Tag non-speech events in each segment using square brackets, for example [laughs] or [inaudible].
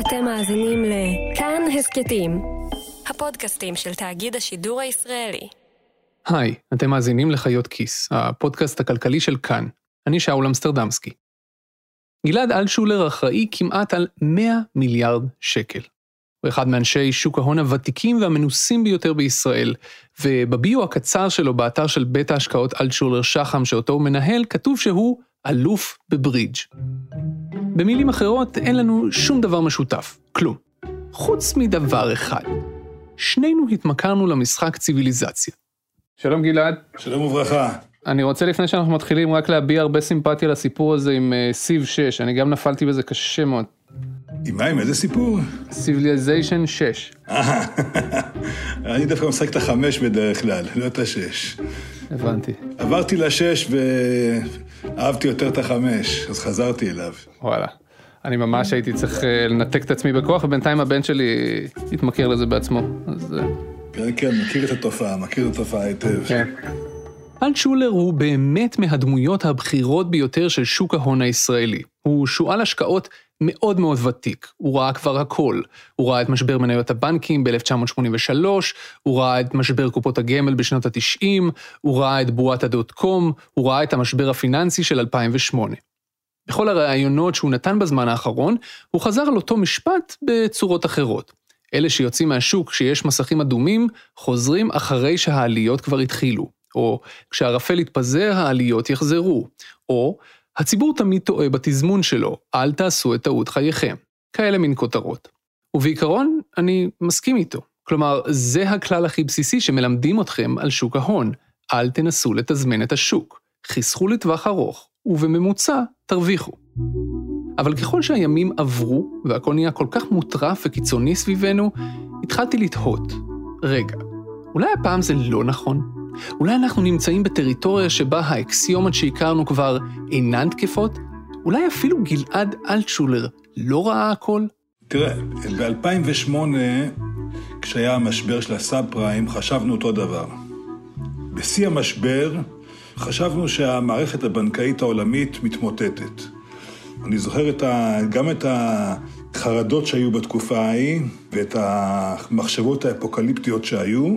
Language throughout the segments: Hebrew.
אתם מאזינים לכאן הסכתים, הפודקאסטים של תאגיד השידור הישראלי. היי, אתם מאזינים לחיות כיס, הפודקאסט הכלכלי של כאן. אני שאול אמסטרדמסקי. גלעד אלשולר אחראי כמעט על 100 מיליארד שקל. הוא אחד מאנשי שוק ההון הוותיקים והמנוסים ביותר בישראל, ובביו הקצר שלו באתר של בית ההשקעות אלטשולר שחם שאותו הוא מנהל, כתוב שהוא אלוף בברידג'. במילים אחרות, אין לנו שום דבר משותף, כלום. חוץ מדבר אחד. שנינו התמכרנו למשחק ציוויליזציה. שלום גלעד. שלום וברכה. אני רוצה לפני שאנחנו מתחילים רק להביע הרבה סימפתיה לסיפור הזה עם אה, Civ 6, אני גם נפלתי בזה קשה מאוד. עם מה, עם איזה סיפור? Civilization 6. [laughs] אני דווקא משחק את החמש בדרך כלל, לא את השש. הבנתי. עברתי לשש ואהבתי יותר את החמש, אז חזרתי אליו. וואלה. אני ממש הייתי צריך אה, לנתק את עצמי בכוח, ובינתיים הבן שלי התמכר לזה בעצמו. אז... אה, כן, כן, מכיר את התופעה, מכיר את התופעה היטב. כן. אלטשולר הוא באמת מהדמויות הבכירות ביותר של שוק ההון הישראלי. הוא שועל השקעות מאוד מאוד ותיק, הוא ראה כבר הכל. הוא ראה את משבר מניות הבנקים ב-1983, הוא ראה את משבר קופות הגמל בשנות ה-90, הוא ראה את בועת הדוט קום, הוא ראה את המשבר הפיננסי של 2008. בכל הראיונות שהוא נתן בזמן האחרון, הוא חזר על אותו משפט בצורות אחרות. אלה שיוצאים מהשוק כשיש מסכים אדומים, חוזרים אחרי שהעליות כבר התחילו. או כשהערפל יתפזר, העליות יחזרו. או הציבור תמיד טועה בתזמון שלו, אל תעשו את טעות חייכם. כאלה מין כותרות. ובעיקרון, אני מסכים איתו. כלומר, זה הכלל הכי בסיסי שמלמדים אתכם על שוק ההון. אל תנסו לתזמן את השוק. חיסכו לטווח ארוך, ובממוצע תרוויחו. אבל ככל שהימים עברו, והכל נהיה כל כך מוטרף וקיצוני סביבנו, התחלתי לתהות, רגע, אולי הפעם זה לא נכון? אולי אנחנו נמצאים בטריטוריה שבה האקסיומות שהכרנו כבר אינן תקפות? אולי אפילו גלעד אלטשולר לא ראה הכל? תראה, ב-2008, כשהיה המשבר של הסאב פריים, חשבנו אותו דבר. בשיא המשבר, חשבנו שהמערכת הבנקאית העולמית מתמוטטת. אני זוכר את ה... גם את החרדות שהיו בתקופה ההיא, ואת המחשבות האפוקליפטיות שהיו,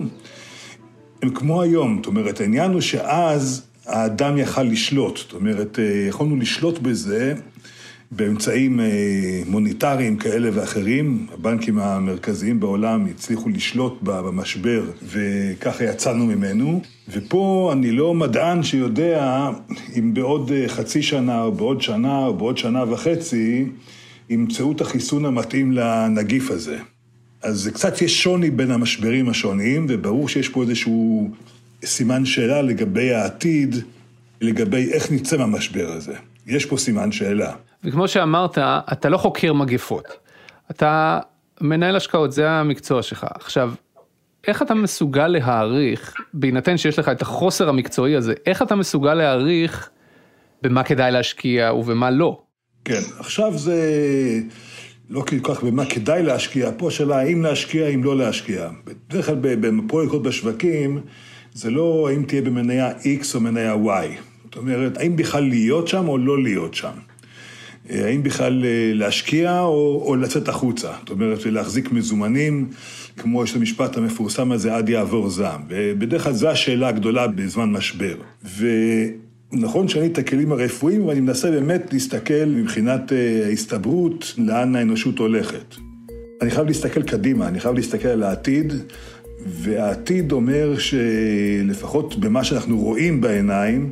הם כמו היום, זאת אומרת, העניין הוא שאז האדם יכל לשלוט, זאת אומרת, אה, יכולנו לשלוט בזה באמצעים אה, מוניטריים כאלה ואחרים. הבנקים המרכזיים בעולם הצליחו לשלוט במשבר, וככה יצאנו ממנו. ופה אני לא מדען שיודע אם בעוד אה, חצי שנה, או בעוד שנה, או בעוד שנה וחצי, ימצאו את החיסון המתאים לנגיף הזה. אז קצת יש שוני בין המשברים השונים, וברור שיש פה איזשהו סימן שאלה לגבי העתיד, לגבי איך נצא מהמשבר הזה. יש פה סימן שאלה. וכמו שאמרת, אתה לא חוקר מגפות. אתה מנהל השקעות, זה המקצוע שלך. עכשיו, איך אתה מסוגל להעריך, בהינתן שיש לך את החוסר המקצועי הזה, איך אתה מסוגל להעריך במה כדאי להשקיע ובמה לא? כן, עכשיו זה... לא כל כך במה כדאי להשקיע, פה השאלה האם להשקיע, אם לא להשקיע. בדרך כלל בפרויקטות בשווקים, זה לא האם תהיה במניה X או מניה Y. זאת אומרת, האם בכלל להיות שם או לא להיות שם. אה, האם בכלל אה, להשקיע או, או לצאת החוצה. זאת אומרת, להחזיק מזומנים, כמו יש את המשפט המפורסם הזה, עד יעבור זעם. ובדרך כלל זו השאלה הגדולה בזמן משבר. ו... נכון שאני את הכלים הרפואיים, אבל אני מנסה באמת להסתכל מבחינת אה, ההסתברות לאן האנושות הולכת. אני חייב להסתכל קדימה, אני חייב להסתכל על העתיד, והעתיד אומר שלפחות במה שאנחנו רואים בעיניים,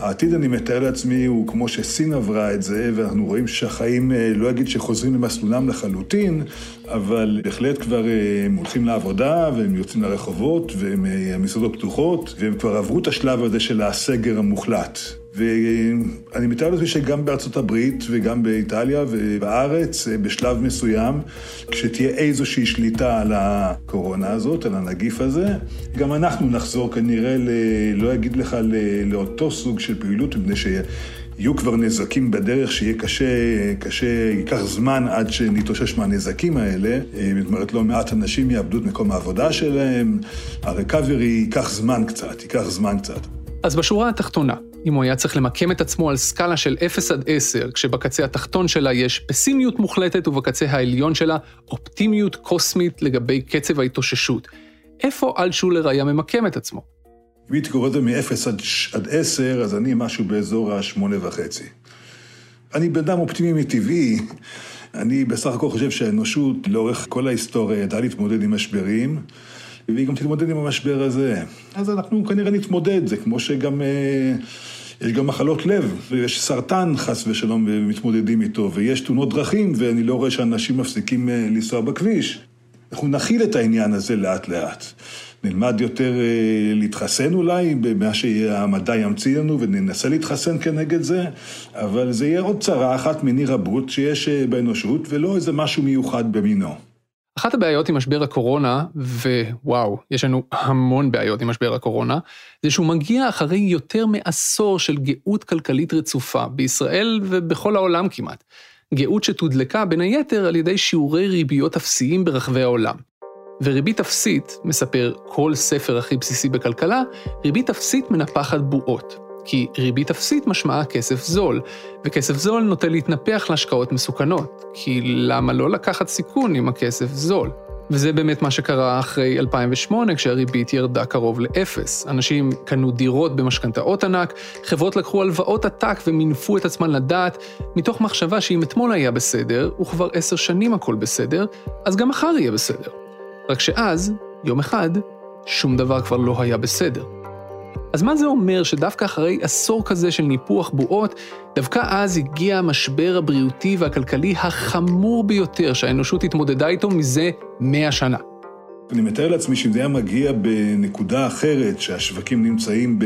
העתיד, אני מתאר לעצמי, הוא כמו שסין עברה את זה, ואנחנו רואים שהחיים, אה, לא אגיד שחוזרים למסלולם לחלוטין, אבל בהחלט כבר אה, הם הולכים לעבודה, והם יוצאים לרחובות, והמסעדות פתוחות, והם כבר עברו את השלב הזה של הסגר המוחלט. ואני מתאר לעצמי שגם בארצות הברית וגם באיטליה ובארץ, אה, בשלב מסוים, כשתהיה איזושהי שליטה על הקורונה הזאת, על הנגיף הזה, גם אנחנו נחזור כנראה, ל... לא אגיד לך, ל... לאותו סוג של פעילות, מפני שיהיו כבר נזקים בדרך, שיהיה קשה, קשה, ייקח זמן עד שנתאושש מהנזקים האלה. אה, זאת אומרת, לא מעט אנשים יאבדו את מקום העבודה שלהם, הרקאברי ייקח זמן קצת, ייקח זמן קצת. אז בשורה התחתונה, אם הוא היה צריך למקם את עצמו על סקאלה של 0 עד 10, כשבקצה התחתון שלה יש פסימיות מוחלטת ובקצה העליון שלה אופטימיות קוסמית לגבי קצב ההתאוששות, איפה אלטשולר היה ממקם את עצמו? אם הייתי קורא את זה מ-0 עד 10, אז אני משהו באזור ה-8 וחצי. אני בן אדם אופטימי מטבעי. אני בסך הכל חושב שהאנושות לאורך כל ההיסטוריה ידעה להתמודד עם משברים, והיא גם תתמודד עם המשבר הזה. אז אנחנו כנראה נתמודד, זה כמו שגם... אה, יש גם מחלות לב, ויש סרטן חס ושלום ומתמודדים איתו, ויש תאונות דרכים, ואני לא רואה שאנשים מפסיקים אה, לנסוע בכביש. אנחנו נכיל את העניין הזה לאט לאט. נלמד יותר אה, להתחסן אולי, במה שהמדע ימציא לנו, וננסה להתחסן כנגד זה, אבל זה יהיה עוד צרה אחת מיני רבות שיש באנושות, ולא איזה משהו מיוחד במינו. אחת הבעיות עם משבר הקורונה, ווואו, יש לנו המון בעיות עם משבר הקורונה, זה שהוא מגיע אחרי יותר מעשור של גאות כלכלית רצופה, בישראל ובכל העולם כמעט. גאות שתודלקה בין היתר על ידי שיעורי ריביות אפסיים ברחבי העולם. וריבית אפסית, מספר כל ספר הכי בסיסי בכלכלה, ריבית אפסית מנפחת בועות. כי ריבית אפסית משמעה כסף זול, וכסף זול נוטה להתנפח להשקעות מסוכנות, כי למה לא לקחת סיכון אם הכסף זול? וזה באמת מה שקרה אחרי 2008, כשהריבית ירדה קרוב לאפס. אנשים קנו דירות במשכנתאות ענק, חברות לקחו הלוואות עתק ומינפו את עצמן לדעת, מתוך מחשבה שאם אתמול היה בסדר, וכבר עשר שנים הכל בסדר, אז גם מחר יהיה בסדר. רק שאז, יום אחד, שום דבר כבר לא היה בסדר. אז מה זה אומר שדווקא אחרי עשור כזה של ניפוח בועות, דווקא אז הגיע המשבר הבריאותי והכלכלי החמור ביותר שהאנושות התמודדה איתו מזה מאה שנה? אני מתאר לעצמי שאם זה היה מגיע בנקודה אחרת, שהשווקים נמצאים ב...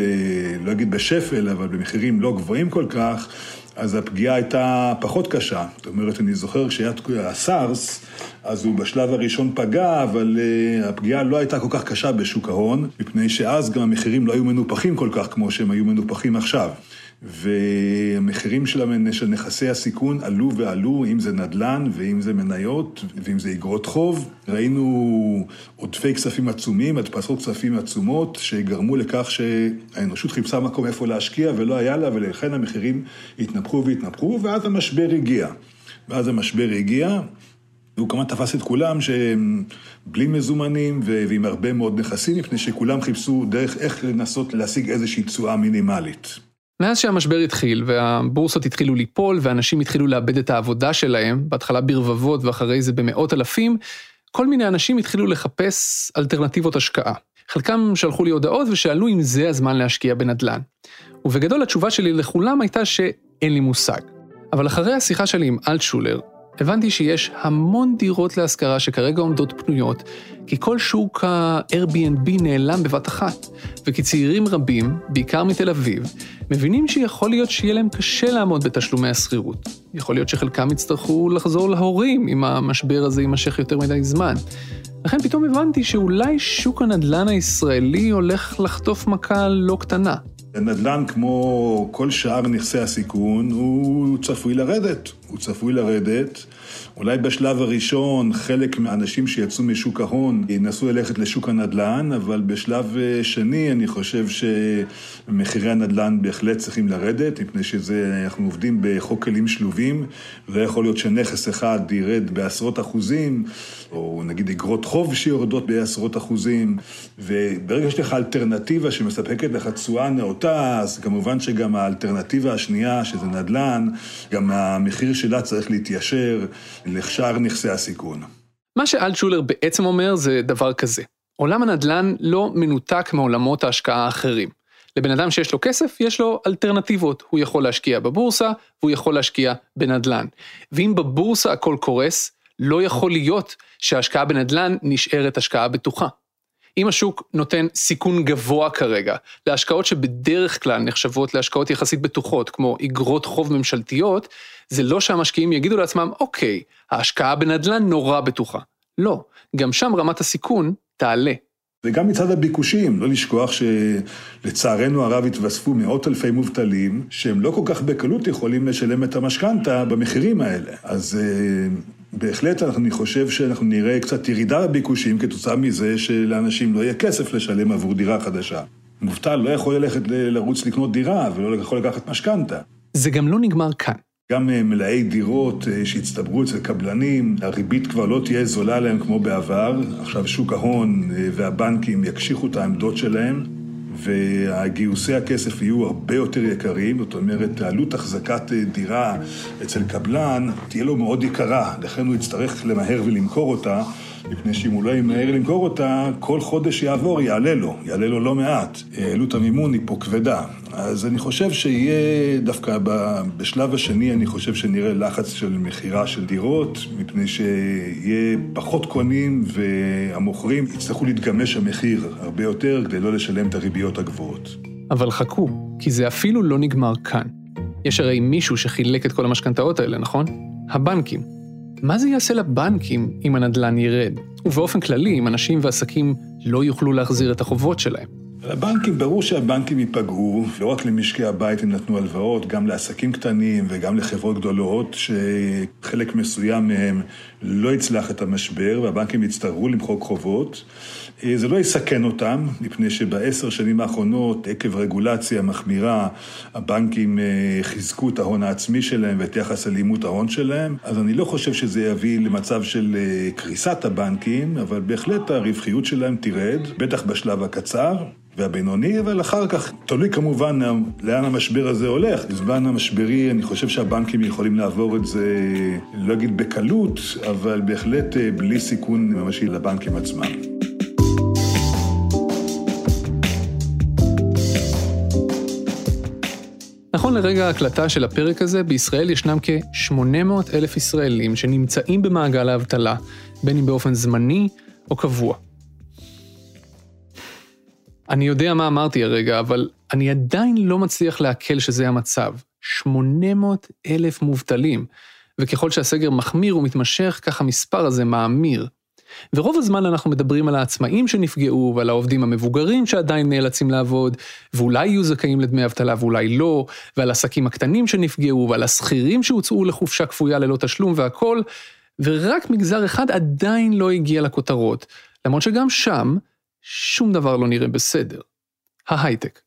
לא אגיד בשפל, אבל במחירים לא גבוהים כל כך, אז הפגיעה הייתה פחות קשה. זאת אומרת, אני זוכר כשהיה הסארס, אז הוא בשלב הראשון פגע, אבל uh, הפגיעה לא הייתה כל כך קשה בשוק ההון, מפני שאז גם המחירים לא היו מנופחים כל כך כמו שהם היו מנופחים עכשיו. והמחירים של נכסי הסיכון עלו ועלו, אם זה נדל"ן ואם זה מניות ואם זה אגרות חוב. ראינו עודפי כספים עצומים, הדפסות כספים עצומות, שגרמו לכך שהאנושות חיפשה מקום איפה להשקיע ולא היה לה, ולכן המחירים התנפחו והתנפחו, ואז המשבר הגיע. ואז המשבר הגיע, והוא כמובן תפס את כולם שהם בלי מזומנים ועם הרבה מאוד נכסים, מפני שכולם חיפשו דרך איך לנסות להשיג איזושהי תשואה מינימלית. מאז שהמשבר התחיל והבורסות התחילו ליפול ואנשים התחילו לאבד את העבודה שלהם, בהתחלה ברבבות ואחרי זה במאות אלפים, כל מיני אנשים התחילו לחפש אלטרנטיבות השקעה. חלקם שלחו לי הודעות ושאלו אם זה הזמן להשקיע בנדל"ן. ובגדול התשובה שלי לכולם הייתה שאין לי מושג. אבל אחרי השיחה שלי עם אלטשולר, הבנתי שיש המון דירות להשכרה שכרגע עומדות פנויות, כי כל שוק ה-Airbnb נעלם בבת אחת, וכי צעירים רבים, בעיקר מתל אביב, מבינים שיכול להיות שיהיה להם קשה לעמוד בתשלומי השכירות. יכול להיות שחלקם יצטרכו לחזור להורים אם המשבר הזה יימשך יותר מדי זמן. לכן פתאום הבנתי שאולי שוק הנדל"ן הישראלי הולך לחטוף מכה לא קטנה. הנדל"ן, כמו כל שאר נכסי הסיכון, הוא צפוי לרדת. הוא צפוי לרדת. אולי בשלב הראשון חלק מהאנשים שיצאו משוק ההון ינסו ללכת לשוק הנדל"ן, אבל בשלב אה, שני אני חושב שמחירי הנדל"ן בהחלט צריכים לרדת, מפני שאנחנו עובדים בחוק כלים שלובים, לא יכול להיות שנכס אחד ירד בעשרות אחוזים, או נגיד אגרות חוב שיורדות בעשרות אחוזים, וברגע שיש לך אלטרנטיבה שמספקת לך תשואה נאותה, אז כמובן שגם האלטרנטיבה השנייה, שזה נדל"ן, גם המחיר שלה צריך להתיישר לשאר נכסי הסיכון. מה שאלטשולר בעצם אומר זה דבר כזה, עולם הנדל"ן לא מנותק מעולמות ההשקעה האחרים. לבן אדם שיש לו כסף, יש לו אלטרנטיבות. הוא יכול להשקיע בבורסה, והוא יכול להשקיע בנדל"ן. ואם בבורסה הכל קורס, לא יכול להיות שההשקעה בנדל"ן נשארת השקעה בטוחה. אם השוק נותן סיכון גבוה כרגע להשקעות שבדרך כלל נחשבות להשקעות יחסית בטוחות, כמו אגרות חוב ממשלתיות, זה לא שהמשקיעים יגידו לעצמם, אוקיי, ההשקעה בנדל"ן נורא בטוחה. לא, גם שם רמת הסיכון תעלה. וגם מצד הביקושים, לא לשכוח שלצערנו הרב התווספו מאות אלפי מובטלים, שהם לא כל כך בקלות יכולים לשלם את המשכנתה במחירים האלה. אז אה, בהחלט אני חושב שאנחנו נראה קצת ירידה בביקושים כתוצאה מזה שלאנשים לא יהיה כסף לשלם עבור דירה חדשה. מובטל לא יכול ללכת לרוץ לקנות דירה ולא יכול לקחת משכנתה. זה גם לא נגמר כאן. גם אה, מלאי דירות אה, שהצטברו אצל קבלנים, הריבית כבר לא תהיה זולה להם כמו בעבר. עכשיו שוק ההון אה, והבנקים יקשיחו את העמדות שלהם, והגיוסי הכסף יהיו הרבה יותר יקרים, זאת אומרת, עלות החזקת דירה אצל קבלן תהיה לו מאוד יקרה, לכן הוא יצטרך למהר ולמכור אותה. מפני שאם הוא לא ימהר למכור אותה, כל חודש יעבור יעלה לו, יעלה לו לא מעט. עלות המימון היא פה כבדה. אז אני חושב שיהיה דווקא בשלב השני, אני חושב שנראה לחץ של מכירה של דירות, מפני שיהיה פחות קונים והמוכרים יצטרכו להתגמש המחיר הרבה יותר כדי לא לשלם את הריביות הגבוהות. אבל חכו, כי זה אפילו לא נגמר כאן. יש הרי מישהו שחילק את כל המשכנתאות האלה, נכון? הבנקים. מה זה יעשה לבנקים אם הנדל"ן ירד? ובאופן כללי, אם אנשים ועסקים לא יוכלו להחזיר את החובות שלהם. לבנקים, ברור שהבנקים ייפגעו, לא רק למשקי הבית הם נתנו הלוואות, גם לעסקים קטנים וגם לחברות גדולות, שחלק מסוים מהם לא יצלח את המשבר, והבנקים יצטרכו למחוק חובות. אה, זה לא יסכן אותם, מפני שבעשר שנים האחרונות, עקב רגולציה מחמירה, הבנקים אה, חיזקו את ההון העצמי שלהם ואת יחס אלימות ההון שלהם, אז אני לא חושב שזה יביא למצב של אה, קריסת הבנקים, אבל בהחלט הרווחיות שלהם תרד, בטח בשלב הקצר. והבינוני, אבל אחר כך, תלוי כמובן לאן המשבר הזה הולך. בזמן המשברי אני חושב שהבנקים יכולים לעבור את זה, לא אגיד בקלות, אבל בהחלט בלי סיכון ממשי לבנקים עצמם. נכון לרגע ההקלטה של הפרק הזה, בישראל ישנם כ-800 אלף ישראלים שנמצאים במעגל האבטלה, בין אם באופן זמני או קבוע. אני יודע מה אמרתי הרגע, אבל אני עדיין לא מצליח לעכל שזה המצב. 800 אלף מובטלים, וככל שהסגר מחמיר ומתמשך, כך המספר הזה מאמיר. ורוב הזמן אנחנו מדברים על העצמאים שנפגעו ועל העובדים המבוגרים שעדיין נאלצים לעבוד, ואולי יהיו זכאים לדמי אבטלה ואולי לא, ועל עסקים הקטנים שנפגעו ועל השכירים שהוצאו לחופשה כפויה ללא תשלום והכל, ורק מגזר אחד עדיין לא הגיע לכותרות, למרות שגם שם שום דבר לא נראה בסדר. ההייטק.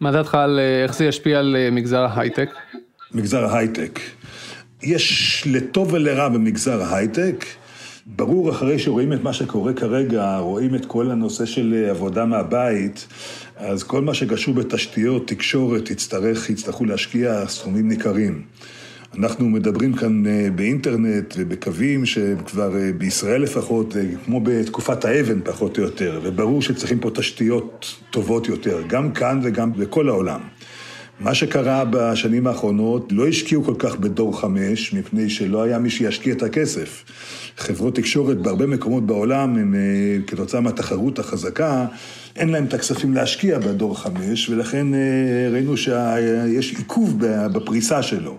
מה דעתך על אה, איך זה ישפיע על אה, מגזר ההייטק? מגזר ההייטק. יש לטוב ולרע במגזר ההייטק. ברור, אחרי שרואים את מה שקורה כרגע, רואים את כל הנושא של אה, עבודה מהבית, אז כל מה שקשור בתשתיות, תקשורת, יצטרך, יצטרכו להשקיע סכומים ניכרים. אנחנו מדברים כאן אה, באינטרנט ובקווים שכבר אה, בישראל לפחות, כמו בתקופת האבן פחות או יותר, וברור שצריכים פה תשתיות טובות יותר, גם כאן וגם בכל העולם. מה שקרה בשנים האחרונות, לא השקיעו כל כך בדור חמש, מפני שלא היה מי שישקיע את הכסף. חברות תקשורת בהרבה מקומות בעולם, הם, אה, כתוצאה מהתחרות החזקה, אין להם את הכספים להשקיע בדור חמש, ולכן אה, ראינו שיש עיכוב בפריסה שלו.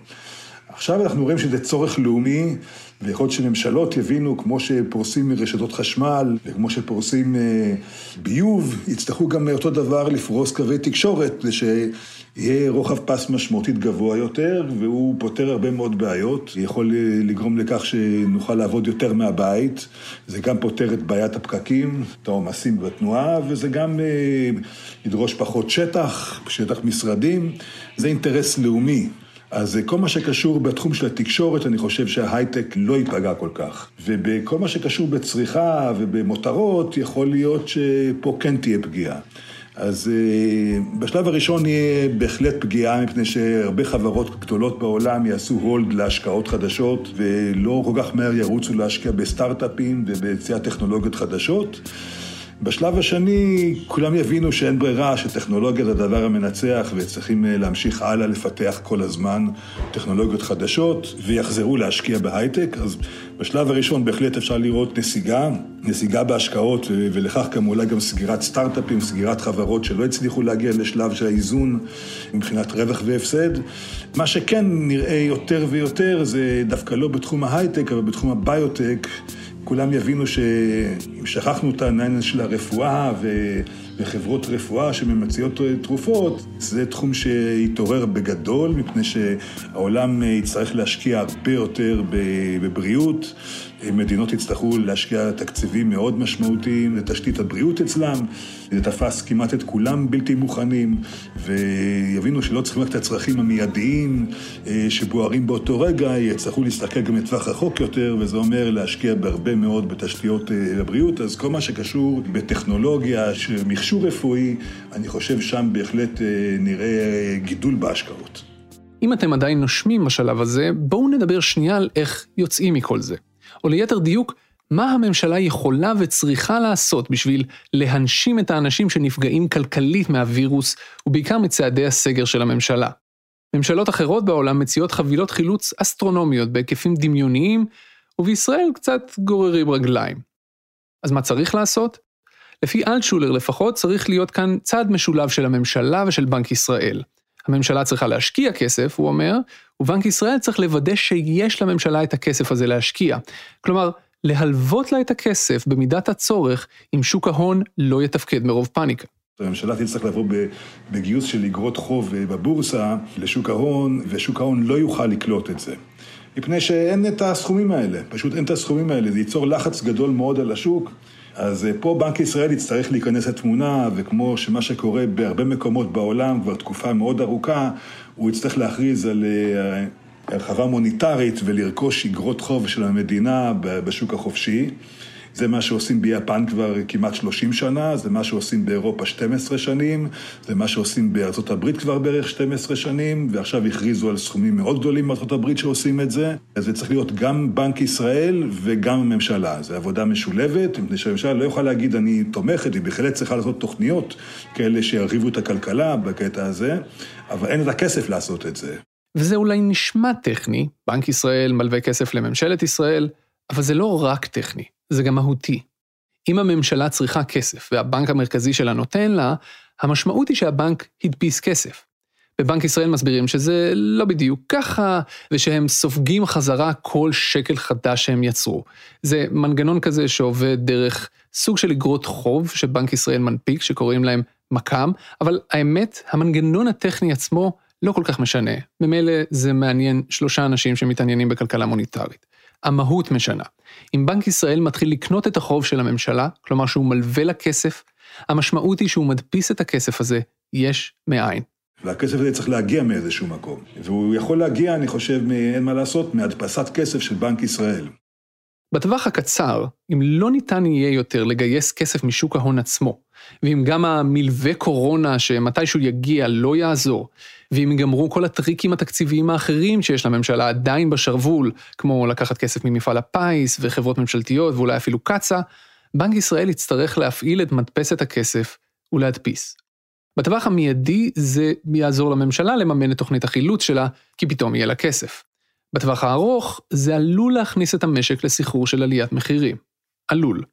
עכשיו אנחנו רואים שזה צורך לאומי, ויכול להיות שממשלות יבינו, כמו שפורסים רשתות חשמל, וכמו שפורסים אה, ביוב, יצטרכו גם אותו דבר לפרוס קווי תקשורת, שיהיה רוחב פס משמעותית גבוה יותר, והוא פותר הרבה מאוד בעיות. יכול לגרום לכך שנוכל לעבוד יותר מהבית, זה גם פותר את בעיית הפקקים, את העומסים בתנועה, וזה גם אה, ידרוש פחות שטח, שטח משרדים. זה אינטרס לאומי. אז כל מה שקשור בתחום של התקשורת, אני חושב שההייטק לא ייפגע כל כך. ובכל מה שקשור בצריכה ובמותרות, יכול להיות שפה כן תהיה פגיעה. אז אה, בשלב הראשון יהיה בהחלט פגיעה, מפני שהרבה חברות גדולות בעולם יעשו הולד להשקעות חדשות, ולא כל כך מהר ירוצו להשקיע בסטארט-אפים וביציאת טכנולוגיות חדשות. בשלב השני, כולם יבינו שאין ברירה, שטכנולוגיה זה הדבר המנצח וצריכים אה, להמשיך הלאה לפתח כל הזמן טכנולוגיות חדשות ויחזרו להשקיע בהייטק. אז בשלב הראשון בהחלט אפשר לראות נסיגה, נסיגה בהשקעות ולכך גם אולי גם סגירת סטארט-אפים, סגירת חברות שלא הצליחו להגיע לשלב של האיזון מבחינת רווח והפסד. מה שכן נראה יותר ויותר זה דווקא לא בתחום ההייטק, אבל בתחום הביוטק. כולם יבינו שאם שכחנו את העניין של הרפואה ו... וחברות רפואה שממציאות תרופות, זה תחום שיתעורר בגדול, מפני שהעולם יצטרך להשקיע הרבה יותר בבריאות, מדינות יצטרכו להשקיע תקציבים מאוד משמעותיים לתשתית הבריאות אצלם, זה תפס כמעט את כולם בלתי מוכנים, ויבינו שלא צריכים רק את הצרכים המיידיים אה, שבוערים באותו רגע, יצטרכו להסתכל גם לטווח רחוק יותר, וזה אומר להשקיע בהרבה מאוד בתשתיות אה, הבריאות, אז כל מה שקשור בטכנולוגיה, של מכשור רפואי, אני חושב שם בהחלט אה, נראה גידול בהשקעות. אם אתם עדיין נושמים בשלב הזה, בואו נדבר שנייה על איך יוצאים מכל זה. או ליתר דיוק, מה הממשלה יכולה וצריכה לעשות בשביל להנשים את האנשים שנפגעים כלכלית מהווירוס, ובעיקר מצעדי הסגר של הממשלה. ממשלות אחרות בעולם מציעות חבילות חילוץ אסטרונומיות בהיקפים דמיוניים, ובישראל קצת גוררים רגליים. אז מה צריך לעשות? לפי אלטשולר לפחות צריך להיות כאן צעד משולב של הממשלה ושל בנק ישראל. הממשלה צריכה להשקיע כסף, הוא אומר, ובנק ישראל צריך לוודא שיש לממשלה את הכסף הזה להשקיע. כלומר, להלוות לה את הכסף במידת הצורך, אם שוק ההון לא יתפקד מרוב פאניקה. הממשלה תצטרך לבוא בגיוס של אגרות חוב אה, בבורסה לשוק ההון, ושוק ההון לא יוכל לקלוט את זה. מפני שאין את הסכומים האלה, פשוט אין את הסכומים האלה, זה ייצור לחץ גדול מאוד על השוק. אז אה, פה בנק ישראל יצטרך להיכנס לתמונה, וכמו שמה שקורה בהרבה מקומות בעולם כבר תקופה מאוד ארוכה, הוא יצטרך להכריז על אה, הרחבה מוניטרית ולרכוש אגרות חוב של המדינה בשוק החופשי. זה מה שעושים ביפן כבר כמעט 30 שנה, זה מה שעושים באירופה 12 שנים, זה מה שעושים בארצות הברית כבר בערך 12 שנים, ועכשיו הכריזו על סכומים מאוד גדולים בארצות הברית שעושים את זה. אז זה צריך להיות גם בנק ישראל וגם הממשלה. זו עבודה משולבת, מפני שהממשלה לא יכולה להגיד אני תומכת, היא בהחלט צריכה לעשות תוכניות כאלה שירחיבו את הכלכלה בקטע הזה, אבל אין את הכסף לעשות את זה. וזה אולי נשמע טכני, בנק ישראל מלווה כסף לממשלת ישראל, אבל זה לא רק טכני. זה גם מהותי. אם הממשלה צריכה כסף והבנק המרכזי שלה נותן לה, המשמעות היא שהבנק הדפיס כסף. בבנק ישראל מסבירים שזה לא בדיוק ככה, ושהם סופגים חזרה כל שקל חדש שהם יצרו. זה מנגנון כזה שעובד דרך סוג של אגרות חוב שבנק ישראל מנפיק, שקוראים להם מק"מ, אבל האמת, המנגנון הטכני עצמו לא כל כך משנה. ממילא זה מעניין שלושה אנשים שמתעניינים בכלכלה מוניטרית. המהות משנה. אם בנק ישראל מתחיל לקנות את החוב של הממשלה, כלומר שהוא מלווה לה כסף, המשמעות היא שהוא מדפיס את הכסף הזה יש מאין. והכסף הזה צריך להגיע מאיזשהו מקום. והוא יכול להגיע, אני חושב, אין מה לעשות, מהדפסת כסף של בנק ישראל. בטווח הקצר, אם לא ניתן יהיה יותר לגייס כסף משוק ההון עצמו, ואם גם המלווה קורונה שמתישהו יגיע לא יעזור, ואם ייגמרו כל הטריקים התקציביים האחרים שיש לממשלה עדיין בשרוול, כמו לקחת כסף ממפעל הפיס וחברות ממשלתיות ואולי אפילו קצא"א, בנק ישראל יצטרך להפעיל את מדפסת הכסף ולהדפיס. בטווח המיידי זה יעזור לממשלה לממן את תוכנית החילוץ שלה, כי פתאום יהיה לה כסף. בטווח הארוך, זה עלול להכניס את המשק לסחרור של עליית מחירים. עלול.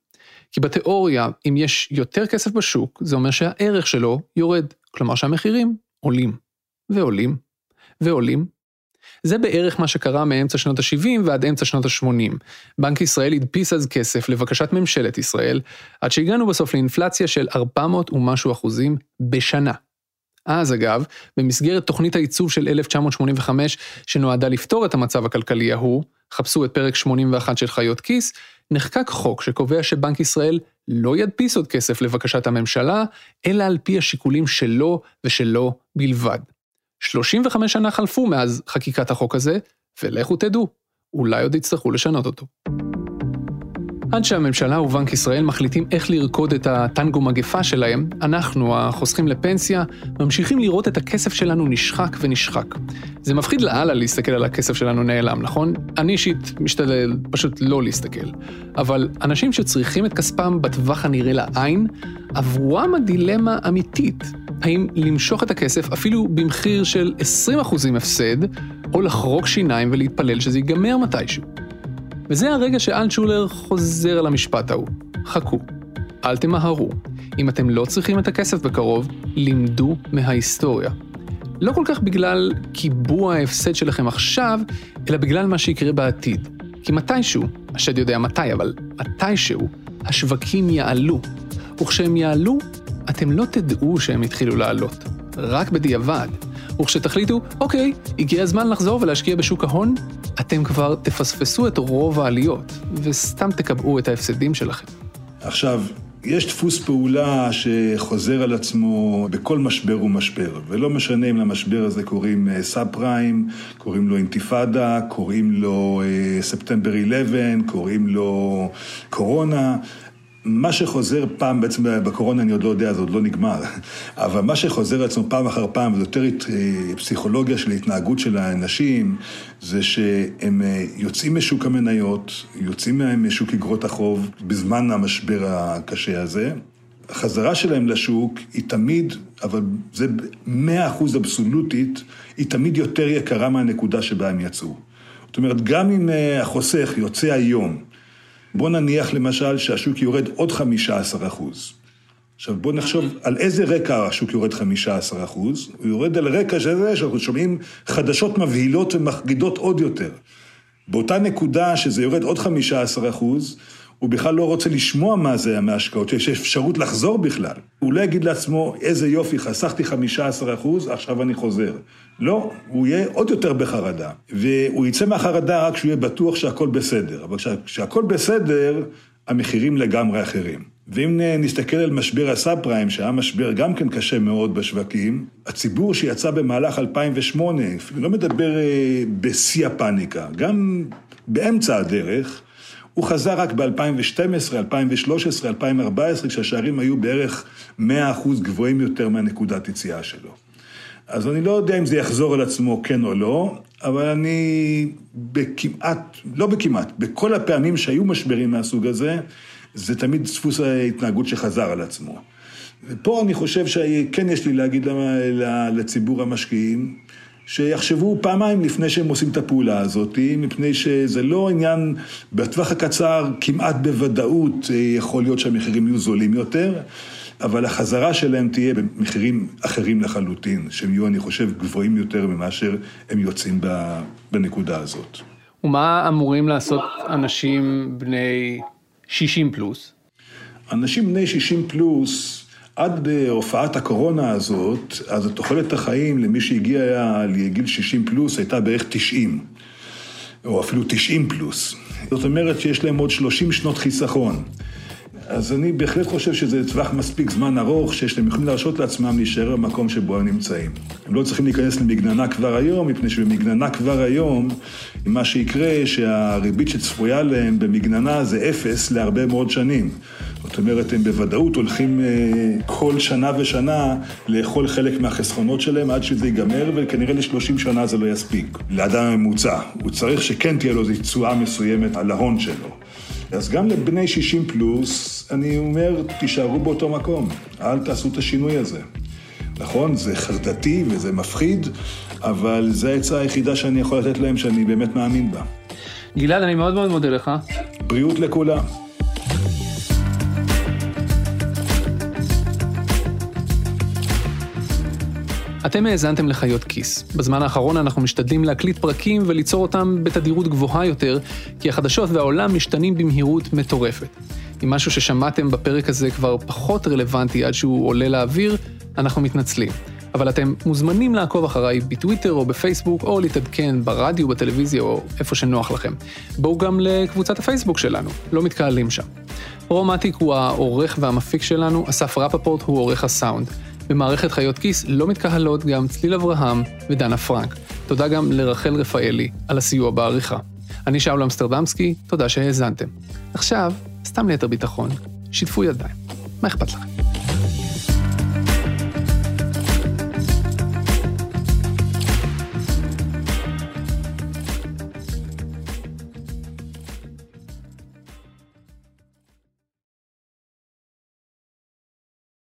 כי בתיאוריה, אם יש יותר כסף בשוק, זה אומר שהערך שלו יורד, כלומר שהמחירים עולים, ועולים, ועולים. זה בערך מה שקרה מאמצע שנות ה-70 ועד אמצע שנות ה-80. בנק ישראל הדפיס אז כסף לבקשת ממשלת ישראל, עד שהגענו בסוף לאינפלציה של 400 ומשהו אחוזים בשנה. אז אגב, במסגרת תוכנית הייצוב של 1985, שנועדה לפתור את המצב הכלכלי ההוא, חפשו את פרק 81 של חיות כיס, נחקק חוק שקובע שבנק ישראל לא ידפיס עוד כסף לבקשת הממשלה, אלא על פי השיקולים שלו ושלו בלבד. 35 שנה חלפו מאז חקיקת החוק הזה, ולכו תדעו, אולי עוד יצטרכו לשנות אותו. עד שהממשלה ובנק ישראל מחליטים איך לרקוד את הטנגו מגפה שלהם, אנחנו, החוסכים לפנסיה, ממשיכים לראות את הכסף שלנו נשחק ונשחק. זה מפחיד לאללה להסתכל על הכסף שלנו נעלם, נכון? אני אישית משתדל פשוט לא להסתכל. אבל אנשים שצריכים את כספם בטווח הנראה לעין, עבורם הדילמה אמיתית. האם למשוך את הכסף אפילו במחיר של 20% הפסד, או לחרוק שיניים ולהתפלל שזה ייגמר מתישהו. וזה הרגע שאלטשולר חוזר על המשפט ההוא. חכו, אל תמהרו. אם אתם לא צריכים את הכסף בקרוב, לימדו מההיסטוריה. לא כל כך בגלל קיבוע ההפסד שלכם עכשיו, אלא בגלל מה שיקרה בעתיד. כי מתישהו, השד יודע מתי, אבל מתישהו, השווקים יעלו. וכשהם יעלו, אתם לא תדעו שהם התחילו לעלות. רק בדיעבד. וכשתחליטו, אוקיי, הגיע הזמן לחזור ולהשקיע בשוק ההון, אתם כבר תפספסו את רוב העליות, וסתם תקבעו את ההפסדים שלכם. עכשיו, יש דפוס פעולה שחוזר על עצמו בכל משבר ומשבר, ולא משנה אם למשבר הזה קוראים סאב פריים, קוראים לו אינתיפאדה, קוראים לו ספטמבר 11, קוראים לו קורונה. מה שחוזר פעם, בעצם בקורונה אני עוד לא יודע, זה עוד לא נגמר, [laughs] אבל מה שחוזר עצמו פעם אחר פעם, זה יותר פסיכולוגיה של התנהגות של האנשים, זה שהם יוצאים משוק המניות, יוצאים משוק אגרות החוב בזמן המשבר הקשה הזה. החזרה שלהם לשוק היא תמיד, אבל זה מאה אחוז אבסולוטית, היא תמיד יותר יקרה מהנקודה שבה הם יצאו. זאת אומרת, גם אם החוסך יוצא היום, בוא נניח למשל שהשוק יורד עוד 15 אחוז. עכשיו בוא נחשוב על איזה רקע השוק יורד 15 אחוז. הוא יורד על רקע של זה שאנחנו שומעים חדשות מבהילות ומחגידות עוד יותר. באותה נקודה שזה יורד עוד 15 אחוז, הוא בכלל לא רוצה לשמוע מה זה מההשקעות, יש אפשרות לחזור בכלל. הוא לא יגיד לעצמו, איזה יופי, חסכתי 15 אחוז, עכשיו אני חוזר. לא, הוא יהיה עוד יותר בחרדה. והוא יצא מהחרדה רק כשהוא יהיה בטוח שהכל בסדר. אבל כשהכל בסדר, המחירים לגמרי אחרים. ואם נסתכל על משבר הסאב פריים, שהיה משבר גם כן קשה מאוד בשווקים, הציבור שיצא במהלך 2008, לא מדבר בשיא הפאניקה, גם באמצע הדרך, הוא חזר רק ב-2012, 2013, 2014, כשהשערים היו בערך 100% גבוהים יותר מהנקודת יציאה שלו. אז אני לא יודע אם זה יחזור על עצמו כן או לא, אבל אני בכמעט, לא בכמעט, בכל הפעמים שהיו משברים מהסוג הזה, זה תמיד דפוס ההתנהגות שחזר על עצמו. ופה אני חושב שכן יש לי להגיד לציבור המשקיעים, שיחשבו פעמיים לפני שהם עושים את הפעולה הזאת, מפני שזה לא עניין, בטווח הקצר כמעט בוודאות יכול להיות שהמחירים יהיו זולים יותר, אבל החזרה שלהם תהיה במחירים אחרים לחלוטין, שהם יהיו, אני חושב, גבוהים יותר ממאשר הם יוצאים בנקודה הזאת. ומה אמורים לעשות אנשים בני 60 פלוס? אנשים בני 60 פלוס, עד הופעת הקורונה הזאת, אז תוחלת החיים למי שהגיע לגיל 60 פלוס הייתה בערך 90, או אפילו 90 פלוס. זאת אומרת שיש להם עוד 30 שנות חיסכון. אז אני בהחלט חושב שזה טווח מספיק זמן ארוך, שיש להם יכולים להרשות לעצמם להישאר במקום שבו הם נמצאים. הם לא צריכים להיכנס למגננה כבר היום, מפני שבמגננה כבר היום, מה שיקרה שהריבית שצפויה להם במגננה זה אפס להרבה מאוד שנים. זאת אומרת, הם בוודאות הולכים כל שנה ושנה לאכול חלק מהחסכונות שלהם עד שזה ייגמר, וכנראה ל-30 שנה זה לא יספיק. לאדם הממוצע. הוא צריך שכן תהיה לו איזו תשואה מסוימת על ההון שלו. אז גם לבני 60 פלוס, אני אומר, תישארו באותו מקום, אל תעשו את השינוי הזה. נכון, זה חרדתי וזה מפחיד, אבל זו העצה היחידה שאני יכול לתת להם, שאני באמת מאמין בה. גלעד, אני מאוד מאוד מודה לך. בריאות לכולם. אתם האזנתם לחיות כיס. בזמן האחרון אנחנו משתדלים להקליט פרקים וליצור אותם בתדירות גבוהה יותר, כי החדשות והעולם משתנים במהירות מטורפת. אם משהו ששמעתם בפרק הזה כבר פחות רלוונטי עד שהוא עולה לאוויר, אנחנו מתנצלים. אבל אתם מוזמנים לעקוב אחריי בטוויטר או בפייסבוק, או להתעדכן ברדיו, בטלוויזיה או איפה שנוח לכם. בואו גם לקבוצת הפייסבוק שלנו, לא מתקהלים שם. רומטיק הוא העורך והמפיק שלנו, אסף רפפורט הוא עורך הסאונד. במערכת חיות כיס לא מתקהלות גם צליל אברהם ודנה פרנק. תודה גם לרחל רפאלי על הסיוע בעריכה. אני שאול אמסטרדמסקי, תודה שהאזנתם. עכשיו, סתם ליתר ביטחון, שיתפו ידיים. מה אכפת לכם?